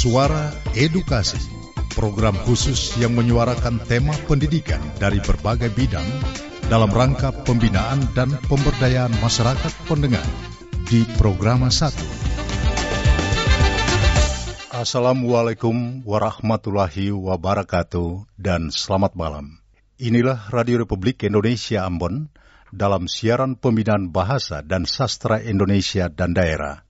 Suara Edukasi, program khusus yang menyuarakan tema pendidikan dari berbagai bidang dalam rangka pembinaan dan pemberdayaan masyarakat pendengar di Programa 1. Assalamualaikum warahmatullahi wabarakatuh dan selamat malam. Inilah Radio Republik Indonesia Ambon dalam siaran pembinaan bahasa dan sastra Indonesia dan daerah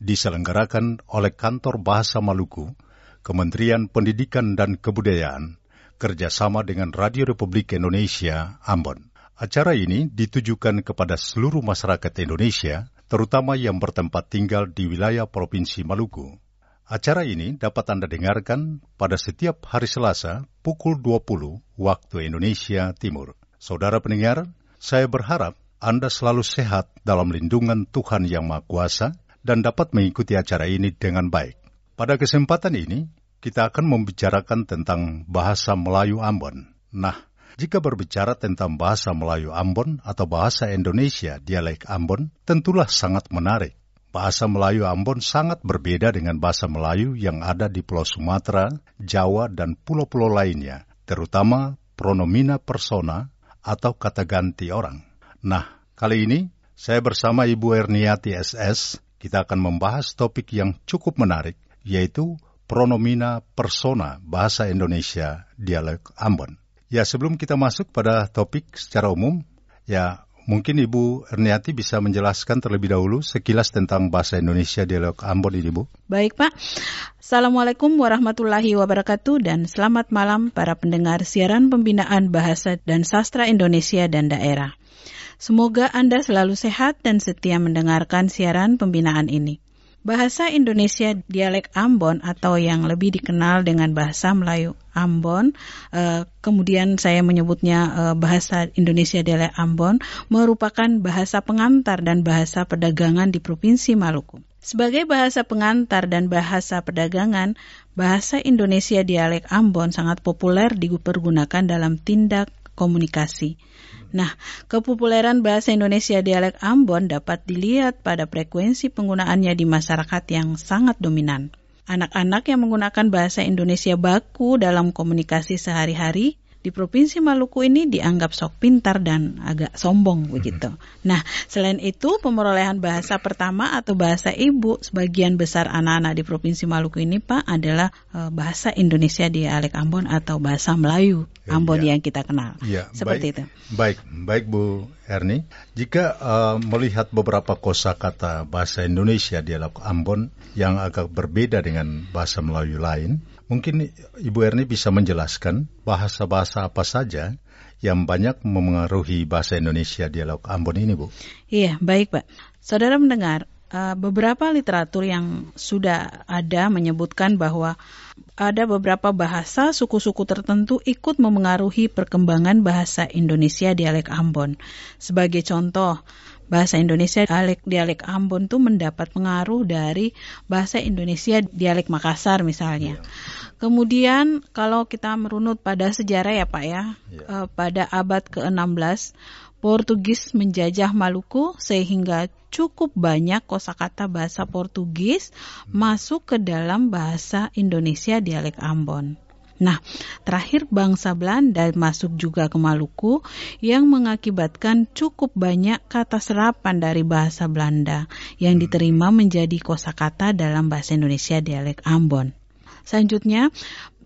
diselenggarakan oleh Kantor Bahasa Maluku, Kementerian Pendidikan dan Kebudayaan, kerjasama dengan Radio Republik Indonesia, Ambon. Acara ini ditujukan kepada seluruh masyarakat Indonesia, terutama yang bertempat tinggal di wilayah Provinsi Maluku. Acara ini dapat Anda dengarkan pada setiap hari Selasa pukul 20 waktu Indonesia Timur. Saudara pendengar, saya berharap Anda selalu sehat dalam lindungan Tuhan Yang Maha Kuasa, dan dapat mengikuti acara ini dengan baik. Pada kesempatan ini, kita akan membicarakan tentang bahasa Melayu Ambon. Nah, jika berbicara tentang bahasa Melayu Ambon atau bahasa Indonesia dialek Ambon, tentulah sangat menarik. Bahasa Melayu Ambon sangat berbeda dengan bahasa Melayu yang ada di Pulau Sumatera, Jawa, dan pulau-pulau lainnya, terutama pronomina persona atau kata ganti orang. Nah, kali ini saya bersama Ibu Erniati SS kita akan membahas topik yang cukup menarik, yaitu pronomina persona bahasa Indonesia dialek Ambon. Ya, sebelum kita masuk pada topik secara umum, ya mungkin Ibu Erniati bisa menjelaskan terlebih dahulu sekilas tentang bahasa Indonesia dialek Ambon ini, Bu. Baik, Pak. Assalamualaikum warahmatullahi wabarakatuh dan selamat malam para pendengar siaran pembinaan bahasa dan sastra Indonesia dan daerah. Semoga Anda selalu sehat dan setia mendengarkan siaran pembinaan ini. Bahasa Indonesia dialek Ambon atau yang lebih dikenal dengan bahasa Melayu Ambon, eh, kemudian saya menyebutnya eh, bahasa Indonesia dialek Ambon, merupakan bahasa pengantar dan bahasa perdagangan di Provinsi Maluku. Sebagai bahasa pengantar dan bahasa perdagangan, bahasa Indonesia dialek Ambon sangat populer dipergunakan dalam tindak komunikasi. Nah, kepopuleran bahasa Indonesia dialek Ambon dapat dilihat pada frekuensi penggunaannya di masyarakat yang sangat dominan. Anak-anak yang menggunakan bahasa Indonesia baku dalam komunikasi sehari-hari di Provinsi Maluku ini dianggap sok pintar dan agak sombong mhm. begitu. Nah, selain itu pemerolehan bahasa pertama atau bahasa ibu sebagian besar anak-anak di Provinsi Maluku ini Pak adalah uh, bahasa Indonesia di Alek Ambon atau bahasa Melayu ya, Ambon ya. yang kita kenal. Ya, Seperti baik, itu. Baik, baik Bu Erni. Jika uh, melihat beberapa kosakata bahasa Indonesia di Alek Ambon yang agak berbeda dengan bahasa Melayu lain, Mungkin Ibu Erni bisa menjelaskan bahasa-bahasa apa saja yang banyak memengaruhi bahasa Indonesia dialog Ambon ini, Bu? Iya, baik, Pak. Saudara mendengar, uh, beberapa literatur yang sudah ada menyebutkan bahwa ada beberapa bahasa suku-suku tertentu ikut memengaruhi perkembangan bahasa Indonesia dialek Ambon. Sebagai contoh, bahasa Indonesia dialek dialek Ambon itu mendapat pengaruh dari bahasa Indonesia dialek Makassar misalnya. Yeah. Kemudian kalau kita merunut pada sejarah ya Pak ya, ya. Uh, pada abad ke-16 Portugis menjajah Maluku sehingga cukup banyak kosakata bahasa Portugis hmm. masuk ke dalam bahasa Indonesia dialek Ambon. Nah, terakhir bangsa Belanda masuk juga ke Maluku yang mengakibatkan cukup banyak kata serapan dari bahasa Belanda yang hmm. diterima menjadi kosakata dalam bahasa Indonesia dialek Ambon. Selanjutnya,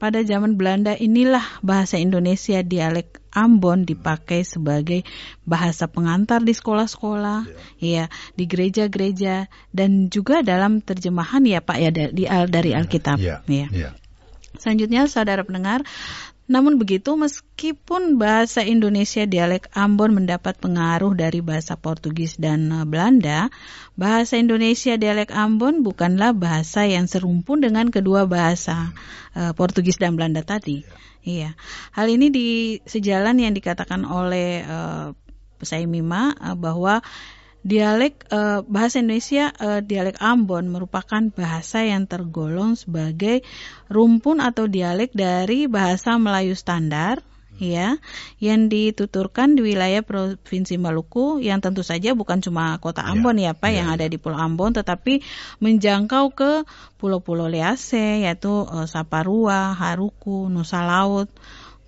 pada zaman Belanda inilah bahasa Indonesia dialek Ambon dipakai sebagai bahasa pengantar di sekolah-sekolah, ya, ya di gereja-gereja dan juga dalam terjemahan ya Pak ya dari, dari Alkitab, ya. ya. Ya. Selanjutnya, saudara pendengar, namun begitu, meskipun bahasa Indonesia dialek Ambon mendapat pengaruh dari bahasa Portugis dan eh, Belanda, bahasa Indonesia dialek Ambon bukanlah bahasa yang serumpun dengan kedua bahasa uh, Portugis dan Belanda tadi. Iya, hal ini di sejalan yang dikatakan oleh Pesai Mima uh, bahwa Dialek uh, bahasa Indonesia uh, dialek Ambon merupakan bahasa yang tergolong sebagai rumpun atau dialek dari bahasa Melayu standar ya yang dituturkan di wilayah provinsi Maluku yang tentu saja bukan cuma kota iya. Ambon ya, ya Pak ya, yang ada di Pulau Ambon tetapi menjangkau ke pulau-pulau Lease yaitu uh, Saparua, Haruku, Nusa Laut,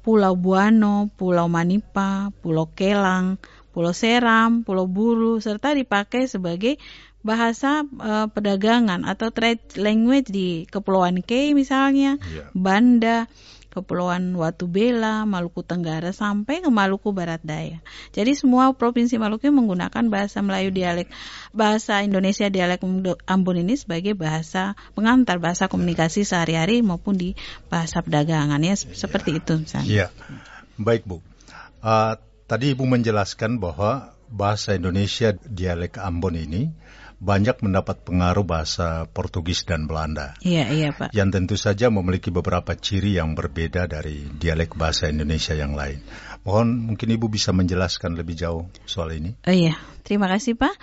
Pulau Buano, Pulau Manipa, Pulau Kelang, Pulau Seram, Pulau Buru serta dipakai sebagai bahasa uh, perdagangan atau trade language di Kepulauan K misalnya, yeah. Banda, Kepulauan Watu Bela, Maluku Tenggara sampai ke Maluku Barat Daya. Jadi semua provinsi Maluku menggunakan bahasa Melayu dialek bahasa Indonesia dialek Ambon ini sebagai bahasa pengantar bahasa komunikasi sehari-hari maupun di bahasa perdagangan ya seperti itu misalnya. Iya. Baik, Bu. Uh, tadi Ibu menjelaskan bahwa bahasa Indonesia dialek Ambon ini banyak mendapat pengaruh bahasa Portugis dan Belanda. Iya, iya Pak. Yang tentu saja memiliki beberapa ciri yang berbeda dari dialek bahasa Indonesia yang lain. Mohon mungkin Ibu bisa menjelaskan lebih jauh soal ini. Oh iya, terima kasih Pak.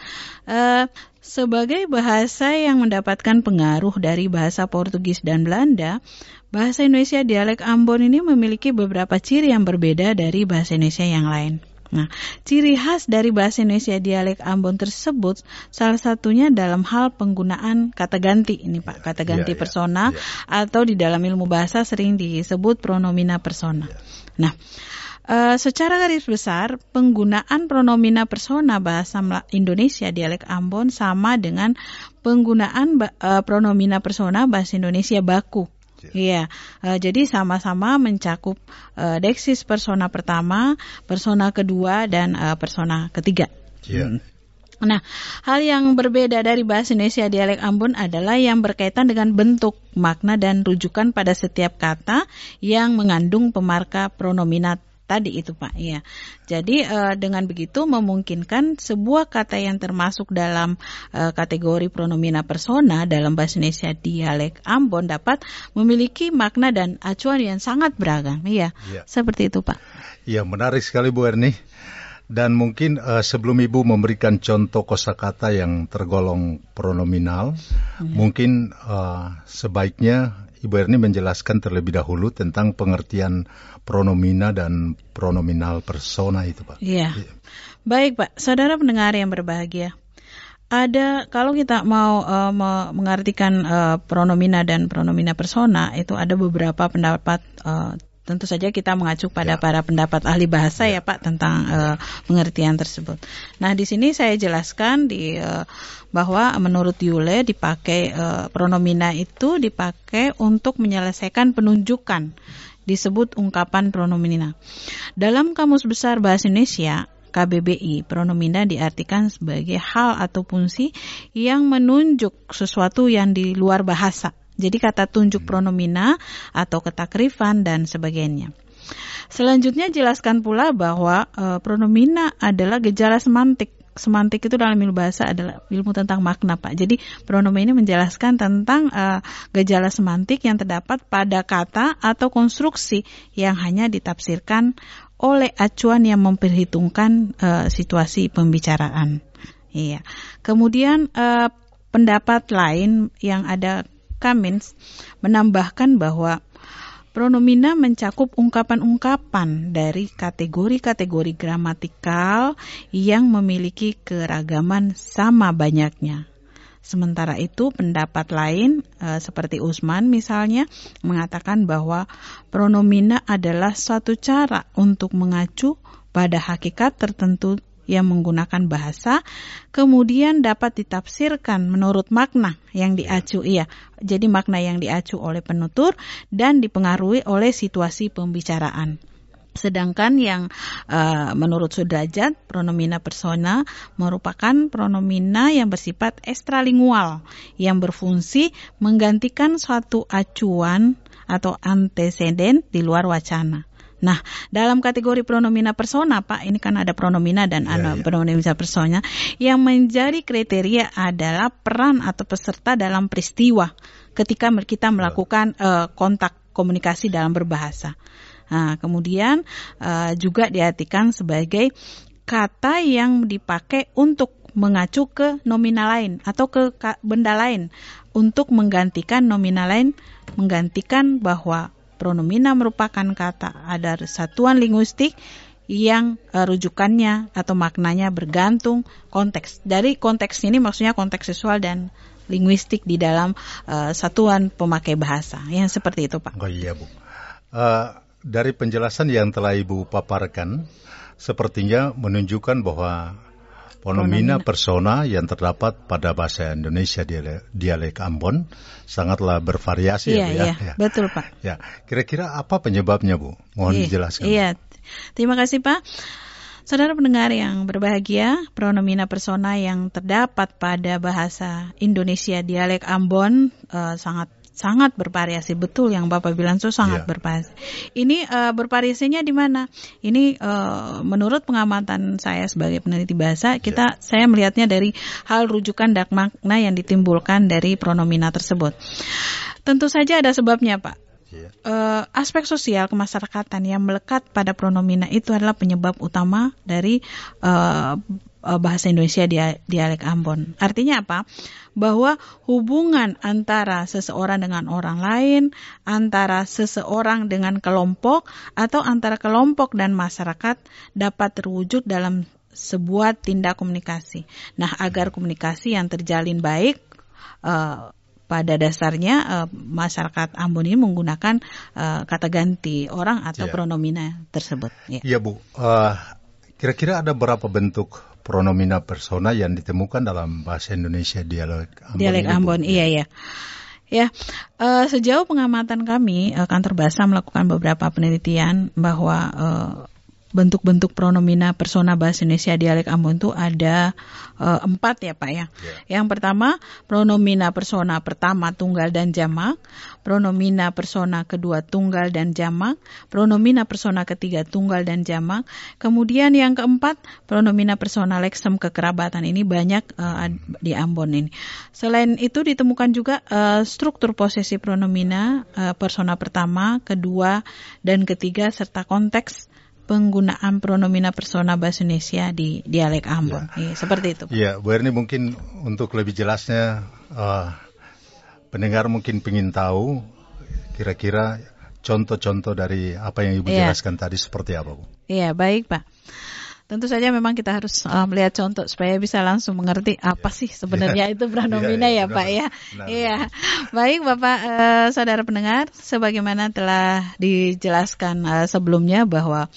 Uh, sebagai bahasa yang mendapatkan pengaruh dari bahasa Portugis dan Belanda, bahasa Indonesia dialek Ambon ini memiliki beberapa ciri yang berbeda dari bahasa Indonesia yang lain. Nah, ciri khas dari bahasa Indonesia dialek Ambon tersebut salah satunya dalam hal penggunaan kata ganti ini Pak, kata ganti yeah, iya. persona yeah. atau di dalam ilmu bahasa sering disebut pronomina persona. Yeah. Nah, Uh, secara garis besar, penggunaan pronomina persona bahasa Indonesia dialek Ambon sama dengan penggunaan uh, pronomina persona bahasa Indonesia baku Iya, uh, jadi sama-sama mencakup uh, deksis persona pertama, persona kedua, dan uh, persona ketiga. Yeah. Hmm. Nah, hal yang berbeda dari bahasa Indonesia dialek Ambon adalah yang berkaitan dengan bentuk, makna, dan rujukan pada setiap kata yang mengandung pemarka pronominat tadi itu Pak ya. Jadi uh, dengan begitu memungkinkan sebuah kata yang termasuk dalam uh, kategori pronomina persona dalam bahasa Indonesia dialek Ambon dapat memiliki makna dan acuan yang sangat beragam. Iya. Ya. Seperti itu Pak. Iya, menarik sekali Bu Erni. Dan mungkin uh, sebelum Ibu memberikan contoh kosakata yang tergolong pronominal, hmm. mungkin uh, sebaiknya Ibu Erni menjelaskan terlebih dahulu tentang pengertian pronomina dan pronominal persona itu, Pak. Iya. iya. Baik, Pak. Saudara pendengar yang berbahagia. Ada kalau kita mau uh, mengartikan uh, pronomina dan pronomina persona itu ada beberapa pendapat uh, tentu saja kita mengacu pada ya. para pendapat ahli bahasa ya, ya Pak tentang uh, pengertian tersebut. Nah di sini saya jelaskan di uh, bahwa menurut Yule dipakai uh, pronomina itu dipakai untuk menyelesaikan penunjukan disebut ungkapan pronomina. Dalam kamus besar bahasa Indonesia KBBI, pronomina diartikan sebagai hal atau fungsi yang menunjuk sesuatu yang di luar bahasa jadi kata tunjuk pronomina atau ketakrifan dan sebagainya. Selanjutnya jelaskan pula bahwa e, pronomina adalah gejala semantik. Semantik itu dalam ilmu bahasa adalah ilmu tentang makna, Pak. Jadi pronomen ini menjelaskan tentang e, gejala semantik yang terdapat pada kata atau konstruksi yang hanya ditafsirkan oleh acuan yang memperhitungkan e, situasi pembicaraan. Iya. Kemudian e, pendapat lain yang ada Cummins menambahkan bahwa pronomina mencakup ungkapan-ungkapan dari kategori-kategori gramatikal yang memiliki keragaman sama banyaknya. Sementara itu pendapat lain e, seperti Usman misalnya mengatakan bahwa pronomina adalah suatu cara untuk mengacu pada hakikat tertentu yang menggunakan bahasa kemudian dapat ditafsirkan menurut makna yang diacu iya. Jadi makna yang diacu oleh penutur dan dipengaruhi oleh situasi pembicaraan. Sedangkan yang uh, menurut Sudrajat pronomina persona merupakan pronomina yang bersifat ekstralingual yang berfungsi menggantikan suatu acuan atau anteseden di luar wacana. Nah, dalam kategori pronomina persona, Pak, ini kan ada pronomina dan yeah, ada yeah. pronomina persona yang menjadi kriteria adalah peran atau peserta dalam peristiwa ketika kita melakukan uh, kontak komunikasi dalam berbahasa. Nah, kemudian uh, juga diartikan sebagai kata yang dipakai untuk mengacu ke nominal lain atau ke benda lain untuk menggantikan nominal lain menggantikan bahwa pronomina merupakan kata ada satuan linguistik yang uh, rujukannya atau maknanya bergantung konteks. Dari konteks ini maksudnya konteks seksual dan linguistik di dalam uh, satuan pemakai bahasa. Yang seperti itu, Pak. Oh iya, Bu. Uh, dari penjelasan yang telah Ibu paparkan, sepertinya menunjukkan bahwa Ponomina persona yang terdapat pada bahasa Indonesia dialek, dialek Ambon sangatlah bervariasi iya, ya, Bu, ya. Iya, betul Pak. Ya, kira-kira apa penyebabnya Bu? Mohon iya, dijelaskan. Iya, terima kasih Pak. Saudara pendengar yang berbahagia, pronomina persona yang terdapat pada bahasa Indonesia dialek Ambon uh, sangat sangat bervariasi betul yang Bapak bilang itu sangat yeah. bervariasi. Ini uh, bervariasinya di mana? Ini uh, menurut pengamatan saya sebagai peneliti bahasa, kita yeah. saya melihatnya dari hal rujukan dan makna yang ditimbulkan dari pronomina tersebut. Tentu saja ada sebabnya, Pak. Uh, aspek sosial kemasyarakatan yang melekat pada pronomina itu adalah penyebab utama dari uh, bahasa Indonesia dialek Ambon. Artinya apa? bahwa hubungan antara seseorang dengan orang lain, antara seseorang dengan kelompok, atau antara kelompok dan masyarakat dapat terwujud dalam sebuah tindak komunikasi. Nah, agar komunikasi yang terjalin baik, uh, pada dasarnya uh, masyarakat Ambon ini menggunakan uh, kata ganti orang atau ya. pronomina tersebut. Ya, ya Bu. Uh, kira-kira ada berapa bentuk pronomina persona yang ditemukan dalam bahasa Indonesia dialek Ambon. Dialek Ambon, iya ya. Ya, uh, sejauh pengamatan kami, uh, kantor bahasa melakukan beberapa penelitian bahwa uh, bentuk-bentuk pronomina persona bahasa Indonesia dialek Ambon itu ada uh, empat ya Pak ya. Yeah. Yang pertama pronomina persona pertama tunggal dan jamak, pronomina persona kedua tunggal dan jamak, pronomina persona ketiga tunggal dan jamak. Kemudian yang keempat pronomina persona leksem kekerabatan ini banyak uh, di Ambon ini. Selain itu ditemukan juga uh, struktur posisi pronomina uh, persona pertama, kedua dan ketiga serta konteks penggunaan pronomina persona bahasa Indonesia di dialek Ambon. Ya. Ya, seperti itu. Iya, Bu Erni mungkin untuk lebih jelasnya uh, pendengar mungkin ingin tahu kira-kira contoh-contoh dari apa yang Ibu ya. jelaskan tadi seperti apa, Bu? Iya, baik, Pak. Tentu saja memang kita harus uh, melihat contoh supaya bisa langsung mengerti apa sih sebenarnya itu pronomina ya, ya, ya Pak ya. Iya. Baik Bapak uh, saudara pendengar, sebagaimana telah dijelaskan uh, sebelumnya bahwa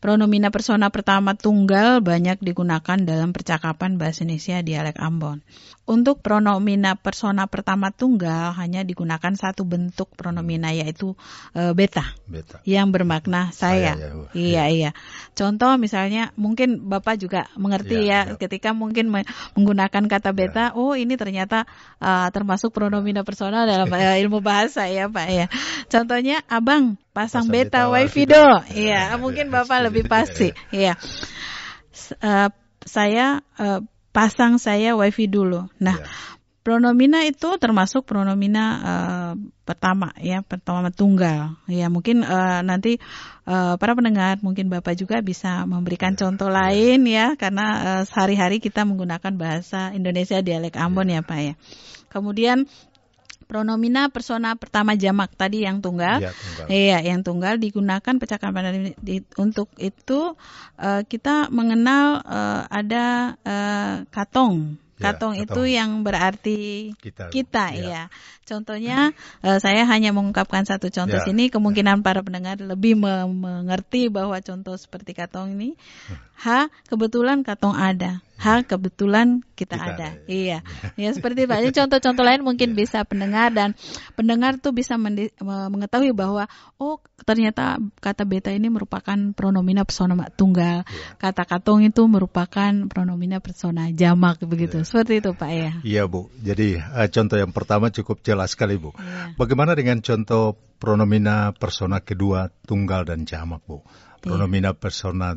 Pronomina persona pertama tunggal banyak digunakan dalam percakapan bahasa Indonesia dialek Ambon. Untuk pronomina persona pertama tunggal hanya digunakan satu bentuk pronomina yaitu e, beta, beta, yang bermakna saya. saya ya, iya iya. Contoh misalnya mungkin Bapak juga mengerti ya, ya, ya. ketika mungkin menggunakan kata beta, ya. oh ini ternyata uh, termasuk pronomina persona dalam uh, ilmu bahasa ya Pak ya. Contohnya abang pasang, beta, beta wifi do. Iya, ya, mungkin Bapak lebih pasti. Iya. Uh, saya uh, pasang saya wifi dulu. Nah, ya. pronomina itu termasuk pronomina uh, pertama ya, pertama tunggal. Ya, mungkin uh, nanti uh, para pendengar, mungkin Bapak juga bisa memberikan ya. contoh ya. lain ya, karena uh, sehari-hari kita menggunakan bahasa Indonesia dialek Ambon ya, ya Pak ya. Kemudian pronomina persona pertama jamak tadi yang tunggal. Iya, tunggal. Iya, yang tunggal digunakan percakapan di, untuk itu uh, kita mengenal uh, ada uh, katong. Ya, katong ya, itu yang berarti kita, kita ya. ya. Contohnya uh, saya hanya mengungkapkan satu contoh ya, sini, kemungkinan ya. para pendengar lebih me mengerti bahwa contoh seperti katong ini, H kebetulan katong ada. Hal kebetulan kita, kita ada. ada. Iya. Ya seperti Pak. contoh-contoh lain mungkin yeah. bisa pendengar dan pendengar tuh bisa mengetahui bahwa oh ternyata kata beta ini merupakan pronomina persona tunggal. Yeah. Kata katong itu merupakan pronomina persona jamak begitu. Yeah. Seperti itu Pak ya. Iya Bu. Jadi uh, contoh yang pertama cukup jelas sekali Bu. Yeah. Bagaimana dengan contoh pronomina persona kedua tunggal dan jamak Bu? Iya. Pronomina persona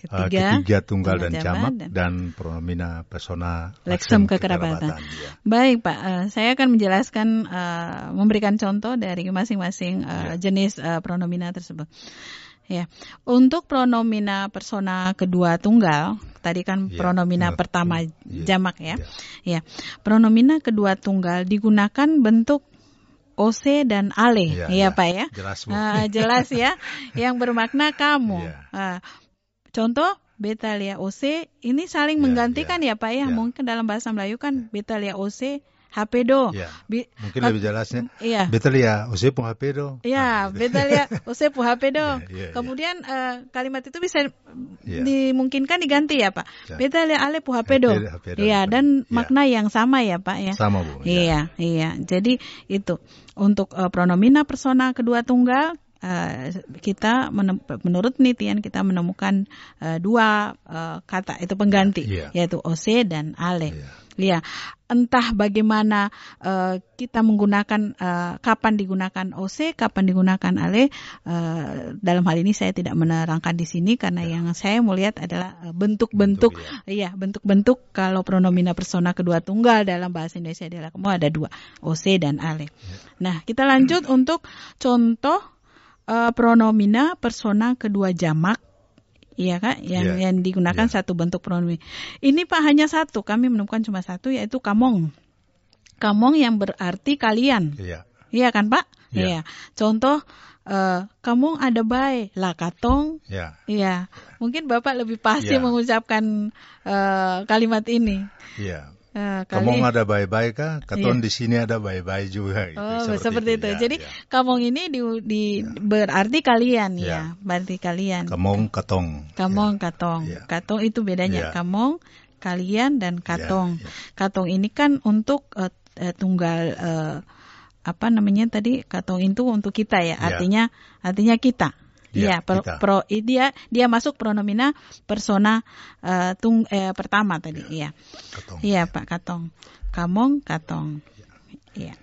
ketiga, uh, ketiga tunggal dan jamak dan, dan pronomina persona leksem kekerabatan. Ya. Baik Pak, uh, saya akan menjelaskan uh, memberikan contoh dari masing-masing uh, ya. jenis uh, pronomina tersebut. Ya, untuk pronomina persona kedua tunggal, tadi kan ya, pronomina ya, pertama ya, jamak ya. ya. Ya, pronomina kedua tunggal digunakan bentuk OC dan Ale, ya, ya, ya. Pak ya. Jelas. Uh, jelas ya, yang bermakna kamu. Ya. Uh, contoh Betalia OC ini saling Ya, menggantikan ya, Pak ya. Ya. Mungkin dalam bahasa Melayu kan Betalia OC HPdo. Ya. Bi- Mungkin lebih jelasnya. Iya. Betul ya, usia pun HP do. Ya, Nah, gitu. Betalia OC HPdo. Iya, iya, Kemudian eh, kalimat itu bisa Iya. dimungkinkan diganti ya, Pak. Ya. Betalia Ale HPdo. Hapedo, hapedo. Iya, dan Ya. makna yang sama ya, Pak ya. Sama bu. ya. Iya, iya. Jadi itu untuk eh, pronomina persona kedua tunggal eh, kita menurut penelitian kita menemukan eh, dua eh, kata itu pengganti Iya. yaitu OC dan ale. Iya. Iya. Entah bagaimana eh, kita menggunakan eh, kapan digunakan OC, kapan digunakan ale. eh, dalam hal ini saya tidak menerangkan di sini karena yang saya mau lihat adalah bentuk-bentuk Bentuk, Iya, bentuk-bentuk kalau pronomina persona kedua tunggal dalam bahasa Indonesia adalah kamu ada dua, OC dan ale. Nah, kita lanjut untuk contoh eh, pronomina persona kedua jamak. Iya kak, yang Iya. yang digunakan Iya. satu bentuk pronomin. Ini pak hanya satu, kami menemukan cuma satu yaitu kamong. Kamong yang berarti kalian. Iya. Iya kan pak? Iya. Iya. Contoh eh, kamong ada baik, lah katong Ya. Iya, mungkin Bapak lebih pasti Iya. mengucapkan eh, kalimat ini. Iya. Eh, Kamong kali- ada baik-baik kah? Katon di sini ada baik-baik juga. Gitu. Oh, seperti, itu. Ya, Jadi ya. kamong ini di, di- berarti kalian Iya. ya, berarti kalian. Kamong katong. Kamong, katong. Iya. Katong itu bedanya Iya. kamong, kalian dan katong. iya. Katong ini kan untuk eh, tunggal eh, apa namanya tadi? Katong itu untuk kita ya. Iya. Artinya artinya kita. Iya, Iya, pro, kita. pro- dia dia masuk pronomina persona eh, tung eh, pertama tadi. Iya. Katong. Iya, Pak Katong. Kamong, Katong. Iya.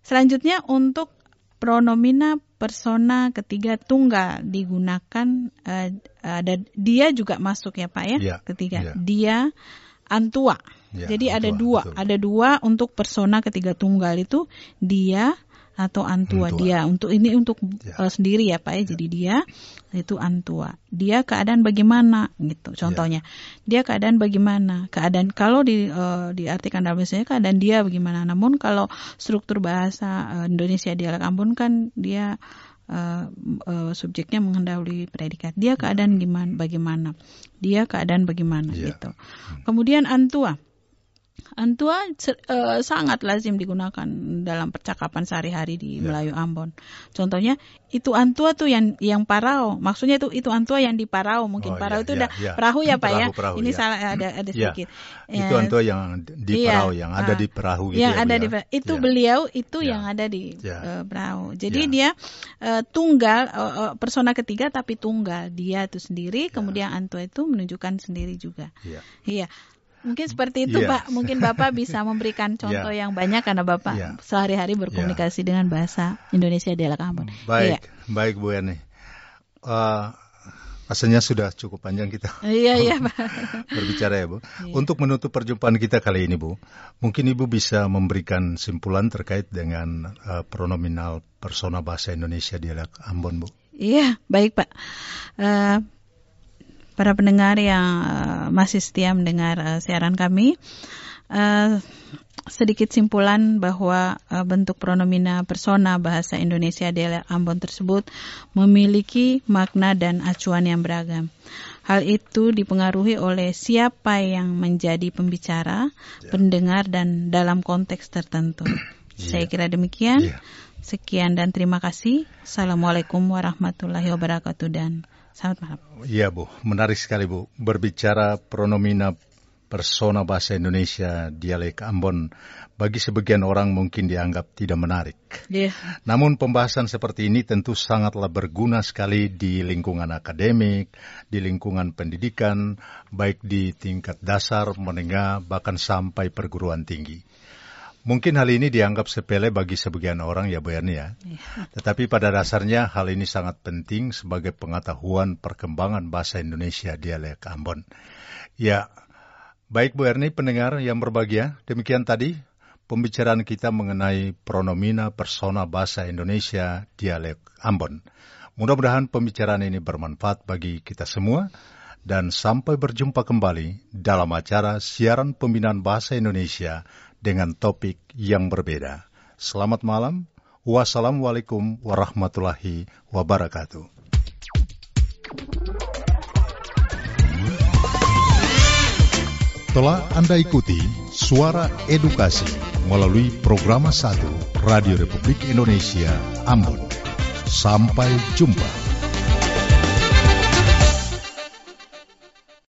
Selanjutnya untuk pronomina persona ketiga tunggal digunakan eh, ada dia juga masuk ya Pak ya. Iya, Ketiga. iya. Dia antua. Ya, Jadi ada antua, dua, betul. ada dua untuk persona ketiga tunggal itu dia atau antua. Antua. Dia untuk ini untuk Ya. eh, sendiri ya Pak ya. Jadi dia itu antua. Dia keadaan bagaimana gitu. Ya. Contohnya, dia keadaan bagaimana? Keadaan kalau di eh, diartikan dalam bahasanya keadaan dia bagaimana. Namun kalau struktur bahasa eh, Indonesia dialek Ambon kan dia eh, eh, subjeknya menghendaki predikat. Dia keadaan gimana? Bagaimana? Dia keadaan bagaimana Ya. gitu. Kemudian antua. Antua eh, sangat lazim digunakan dalam percakapan sehari-hari di Ya. Melayu Ambon. Contohnya itu antua tuh yang yang parau. Maksudnya itu itu antua yang di parau. Mungkin Oh, parau ya, itu ya, udah ya. perahu ya Pak ya. Perahu, Ini ya. salah ada ada Ya. sedikit. Itu Eh, antua yang di Iya. perahu, yang ada Ah. di perahu gitu yang ya, ada ya? di perahu. itu Ya. beliau itu Ya. yang ada di Ya. eh, perahu. Jadi Ya. dia eh, tunggal eh, persona ketiga tapi tunggal dia itu sendiri. Kemudian antua itu menunjukkan sendiri juga. Iya. Iya. Mungkin seperti itu Iya. Pak. Mungkin Bapak bisa memberikan contoh Iya. yang banyak karena Bapak Iya. sehari-hari berkomunikasi dengan bahasa Indonesia di Ambon. Baik, baik Bu Yani. Eh, rasanya sudah cukup panjang kita Iya, iya, Pak. berbicara ya Bu. Iya. Untuk menutup perjumpaan kita kali ini Bu, mungkin Ibu bisa memberikan simpulan terkait dengan eh, pronominal persona bahasa Indonesia dialek Ambon Bu. Iya, baik Pak. Eh, para pendengar yang eh, masih setia mendengar eh, siaran kami, eh, sedikit simpulan bahwa eh, bentuk pronomina persona bahasa Indonesia dialek Ambon tersebut memiliki makna dan acuan yang beragam. Hal itu dipengaruhi oleh siapa yang menjadi pembicara, pendengar, dan dalam konteks tertentu. Saya kira demikian. Iya. Sekian dan terima kasih. Assalamualaikum warahmatullahi wabarakatuh dan selamat malam. Iya Bu, menarik sekali Bu. Berbicara pronomina persona bahasa Indonesia dialek Ambon bagi sebagian orang mungkin dianggap tidak menarik. Iya. Namun pembahasan seperti ini tentu sangatlah berguna sekali di lingkungan akademik, di lingkungan pendidikan, baik di tingkat dasar, menengah, bahkan sampai perguruan tinggi. Mungkin hal ini dianggap sepele bagi sebagian orang ya Bu Yani ya. Tetapi pada dasarnya hal ini sangat penting sebagai pengetahuan perkembangan bahasa Indonesia dialek Ambon. Ya, baik Bu Erni pendengar yang berbahagia, demikian tadi pembicaraan kita mengenai pronomina persona bahasa Indonesia dialek Ambon. Mudah-mudahan pembicaraan ini bermanfaat bagi kita semua dan sampai berjumpa kembali dalam acara siaran pembinaan bahasa Indonesia dengan topik yang berbeda. Selamat malam. Wassalamualaikum warahmatullahi wabarakatuh. Telah Anda ikuti Suara Edukasi melalui program 1 Radio Republik Indonesia Ambon. Sampai jumpa.